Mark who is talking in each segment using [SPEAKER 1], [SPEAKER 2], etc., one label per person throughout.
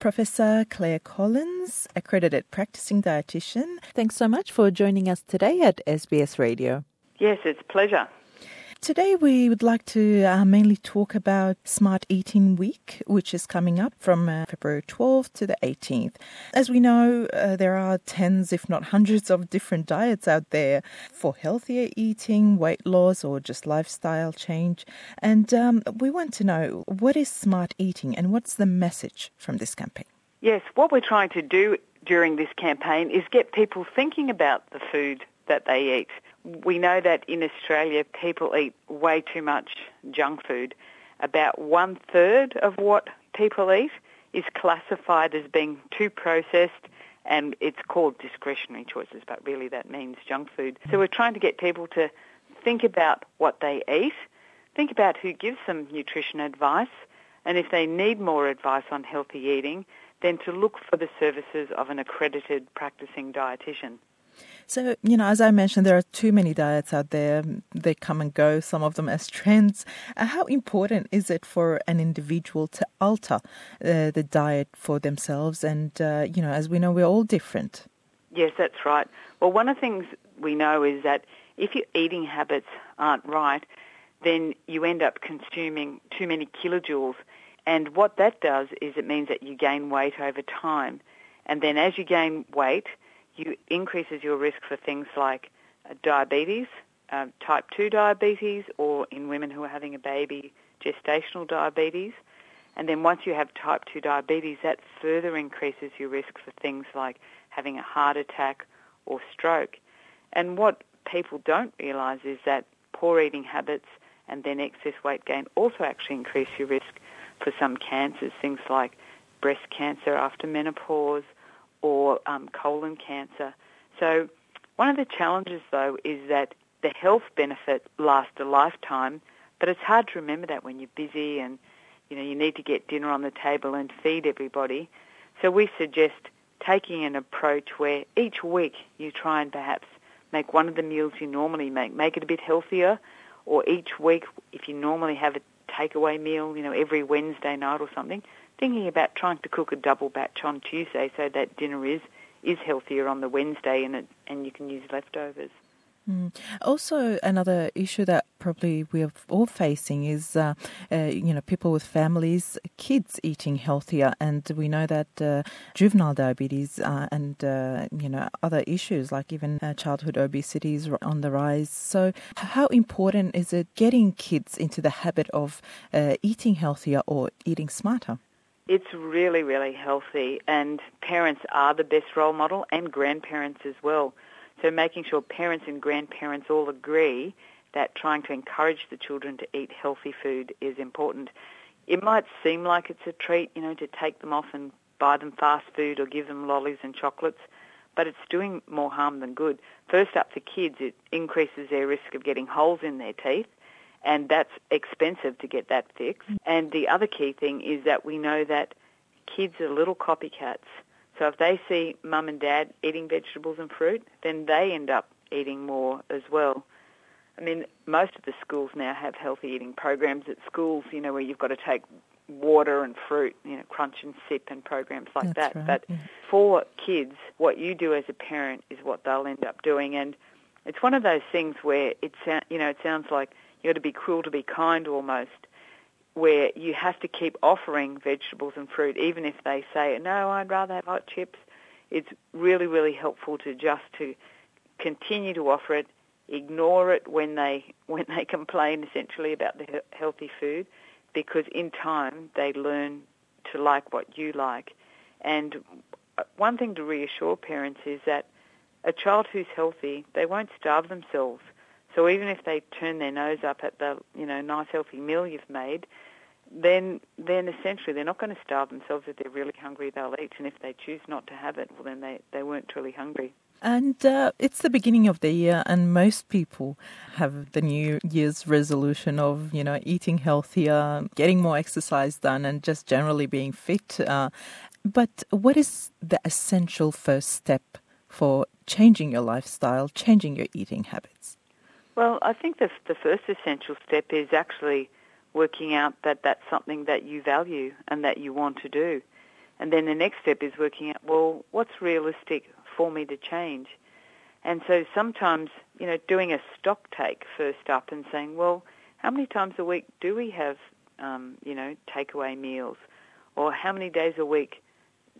[SPEAKER 1] Professor Clare Collins, accredited practicing dietitian. Thanks so much for joining us today at SBS Radio.
[SPEAKER 2] Yes, it's a pleasure.
[SPEAKER 1] Today, we would like to uh, mainly talk about Smart Eating Week, which is coming up from uh, February 12th to the 18th. As we know, uh, there are tens, if not hundreds, of different diets out there for healthier eating, weight loss, or just lifestyle change. And um, we want to know what is smart eating and what's the message from this campaign?
[SPEAKER 2] Yes, what we're trying to do during this campaign is get people thinking about the food that they eat we know that in Australia people eat way too much junk food. About one third of what people eat is classified as being too processed and it's called discretionary choices, but really that means junk food. So we're trying to get people to think about what they eat, think about who gives them nutrition advice, and if they need more advice on healthy eating, then to look for the services of an accredited practicing dietitian.
[SPEAKER 1] So, you know, as I mentioned, there are too many diets out there. They come and go, some of them as trends. Uh, how important is it for an individual to alter uh, the diet for themselves? And, uh, you know, as we know, we're all different.
[SPEAKER 2] Yes, that's right. Well, one of the things we know is that if your eating habits aren't right, then you end up consuming too many kilojoules. And what that does is it means that you gain weight over time. And then as you gain weight, you increases your risk for things like uh, diabetes, uh, type 2 diabetes, or in women who are having a baby, gestational diabetes. And then once you have type 2 diabetes, that further increases your risk for things like having a heart attack or stroke. And what people don't realise is that poor eating habits and then excess weight gain also actually increase your risk for some cancers, things like breast cancer after menopause, or um, colon cancer. So one of the challenges, though, is that the health benefit lasts a lifetime, but it's hard to remember that when you're busy and you know you need to get dinner on the table and feed everybody. So we suggest taking an approach where each week you try and perhaps make one of the meals you normally make, make it a bit healthier, or each week if you normally have a takeaway meal, you know, every Wednesday night or something, thinking about trying to cook a double batch on Tuesday so that dinner is is healthier on the Wednesday and it, and you can use leftovers.
[SPEAKER 1] Mm. Also, another issue that probably we're all facing is, uh, uh, you know, people with families, kids eating healthier, and we know that uh, juvenile diabetes uh, and uh, you know other issues like even uh, childhood obesity is on the rise. So, how important is it getting kids into the habit of eating healthier or eating smarter?
[SPEAKER 2] It's really, really healthy, and parents are the best role model, and grandparents as well. So making sure parents and grandparents all agree that trying to encourage the children to eat healthy food is important. It might seem like it's a treat, you know, to take them off and buy them fast food or give them lollies and chocolates, but it's doing more harm than good. First up for kids, it increases their risk of getting holes in their teeth and that's expensive to get that fixed. And the other key thing is that we know that kids are little copycats. So if they see mum and dad eating vegetables and fruit, then they end up eating more as well. I mean, most of the schools now have healthy eating programs at schools, you know, where you've got to take water and fruit, you know, crunch and sip and programs like
[SPEAKER 1] That's
[SPEAKER 2] that.
[SPEAKER 1] Right,
[SPEAKER 2] but
[SPEAKER 1] yeah.
[SPEAKER 2] for kids, what you do as a parent is what they'll end up doing. And it's one of those things where it, you know, it sounds like you got to be cruel to be kind almost, where you have to keep offering vegetables and fruit, even if they say, no, I'd rather have hot chips. It's really, really helpful to just to continue to offer it, ignore it when they when they complain essentially about the healthy food, because in time they learn to like what you like. And uh, one thing to reassure parents is that a child who's healthy, they won't starve themselves. So even if they turn their nose up at the you know nice healthy meal you've made, then then essentially they're not going to starve themselves. If they're really hungry, they'll eat, and if they choose not to have it, well then they they weren't truly hungry.
[SPEAKER 1] And uh, it's the beginning of the year, and most people have the New Year's resolution of, you know, eating healthier, getting more exercise done, and just generally being fit. Uh, but what is the essential first step for changing your lifestyle, changing your eating habits?
[SPEAKER 2] Well, I think the, the first essential step is actually working out that that's something that you value and that you want to do. And then the next step is working out, well, what's realistic for me to change? And so sometimes, you know, doing a stock take first up and saying, well, how many times a week do we have, um, you know, takeaway meals? Or how many days a week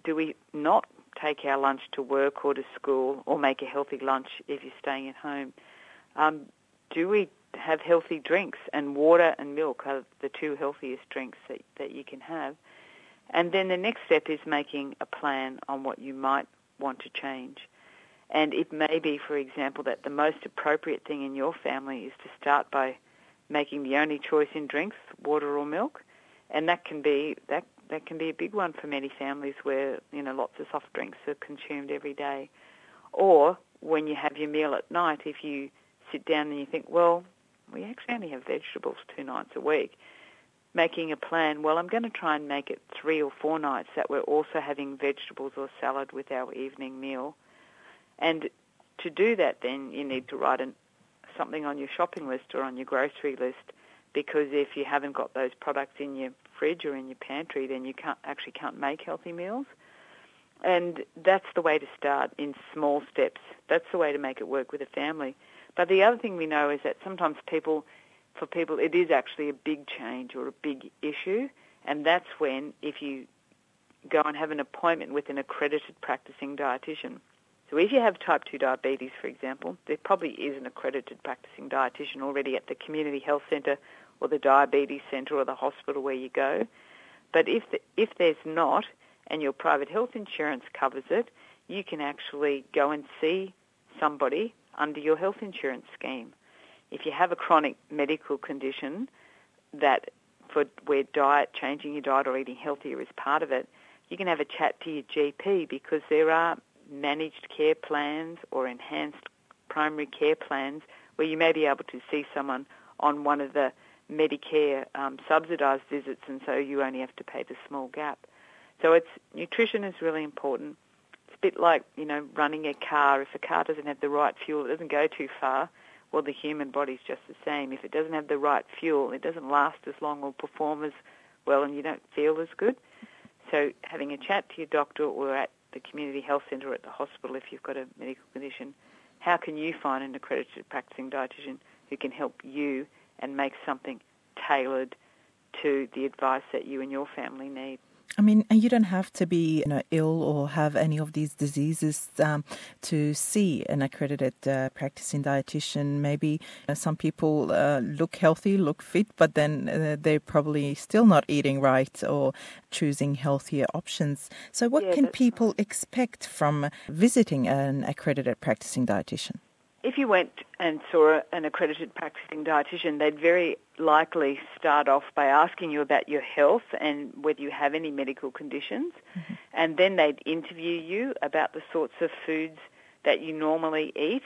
[SPEAKER 2] do we not take our lunch to work or to school or make a healthy lunch if you're staying at home? Um, do we have healthy drinks? And water and milk are the two healthiest drinks that, that you can have. And then the next step is making a plan on what you might want to change. And it may be, for example, that the most appropriate thing in your family is to start by making the only choice in drinks water or milk, and that can be that that can be a big one for many families where you know lots of soft drinks are consumed every day. Or when you have your meal at night, if you sit down and you think, well, we actually only have vegetables two nights a week, making a plan, well, I'm going to try and make it three or four nights that we're also having vegetables or salad with our evening meal. And to do that, then you need to write an, something on your shopping list or on your grocery list because if you haven't got those products in your fridge or in your pantry, then you can't actually can't make healthy meals. And that's the way to start in small steps. That's the way to make it work with a family. But the other thing we know is that sometimes people, for people, it is actually a big change or a big issue, and that's when if you go and have an appointment with an accredited practicing dietitian. So if you have type 2 diabetes, for example, there probably is an accredited practicing dietitian already at the community health centre or the diabetes centre or the hospital where you go. But if, the, if there's not, and your private health insurance covers it, you can actually go and see somebody under your health insurance scheme. If you have a chronic medical condition that for where diet, changing your diet or eating healthier is part of it, you can have a chat to your GP because there are managed care plans or enhanced primary care plans where you may be able to see someone on one of the Medicare um, subsidised visits and so you only have to pay the small gap. So it's nutrition is really important. Bit like, you know, running a car. If a car doesn't have the right fuel, it doesn't go too far. Well, the human body's just the same. If it doesn't have the right fuel, it doesn't last as long or perform as well and you don't feel as good. So having a chat to your doctor or at the community health centre or at the hospital if you've got a medical condition, how can you find an accredited practicing dietitian who can help you and make something tailored to the advice that you and your family need?
[SPEAKER 1] I mean, you don't have to be you know, ill or have any of these diseases um, to see an accredited uh, practicing dietitian. Maybe uh, some people uh, look healthy, look fit, but then uh, they're probably still not eating right or choosing healthier options. So, what
[SPEAKER 2] yeah,
[SPEAKER 1] can people
[SPEAKER 2] right.
[SPEAKER 1] expect from visiting an accredited practicing dietitian?
[SPEAKER 2] If you went and saw an accredited practicing dietitian, they'd very likely start off by asking you about your health and whether you have any medical conditions, mm-hmm. and then they'd interview you about the sorts of foods that you normally eat.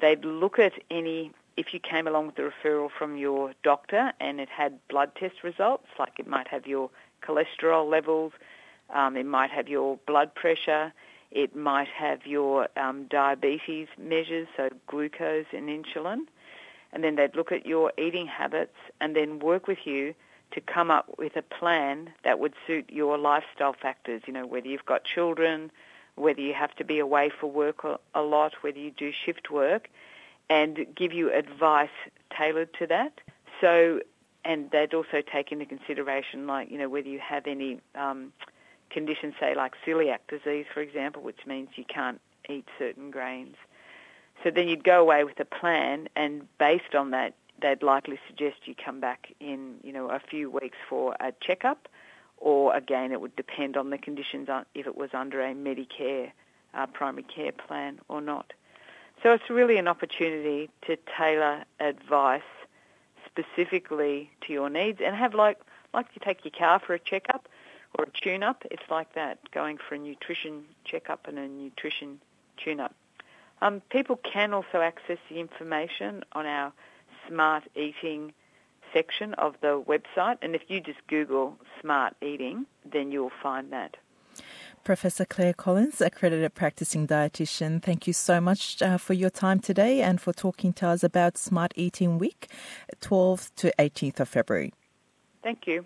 [SPEAKER 2] They'd look at any if you came along with a referral from your doctor and it had blood test results, like it might have your cholesterol levels, um, it might have your blood pressure, it might have your um, diabetes measures, so glucose and insulin. And then they'd look at your eating habits and then work with you to come up with a plan that would suit your lifestyle factors, you know, whether you've got children, whether you have to be away for work a lot, whether you do shift work, and give you advice tailored to that. So, and they'd also take into consideration, like, you know, whether you have any um, conditions, say like celiac disease, for example, which means you can't eat certain grains. So then you'd go away with a plan, and based on that, they'd likely suggest you come back in, you know, a few weeks for a checkup, or again, it would depend on the conditions if it was under a Medicare uh, primary care plan or not. So it's really an opportunity to tailor advice specifically to your needs and have like like you take your car for a checkup or a tune-up. It's like that, going for a nutrition checkup and a nutrition tune-up. Um, people can also access the information on our smart eating section of the website, and if you just Google smart eating, then you'll find that.
[SPEAKER 1] Professor Clare Collins, accredited practicing dietitian, thank you so much uh, for your time today and for talking to us about Smart Eating Week, 12th to 18th of February.
[SPEAKER 2] Thank you.